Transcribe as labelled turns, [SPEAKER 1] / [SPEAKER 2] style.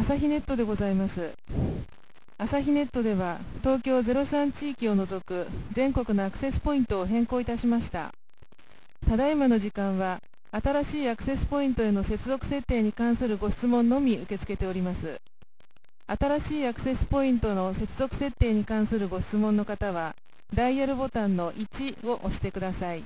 [SPEAKER 1] 朝日ネットでございます。朝日ネットでは、東京03地域を除く全国のアクセスポイントを変更いたしました。ただいまの時間は、新しいアクセスポイントへの接続設定に関するご質問のみ受け付けております。新しいアクセスポイントの接続設定に関するご質問の方は、ダイヤルボタンの1を押してください。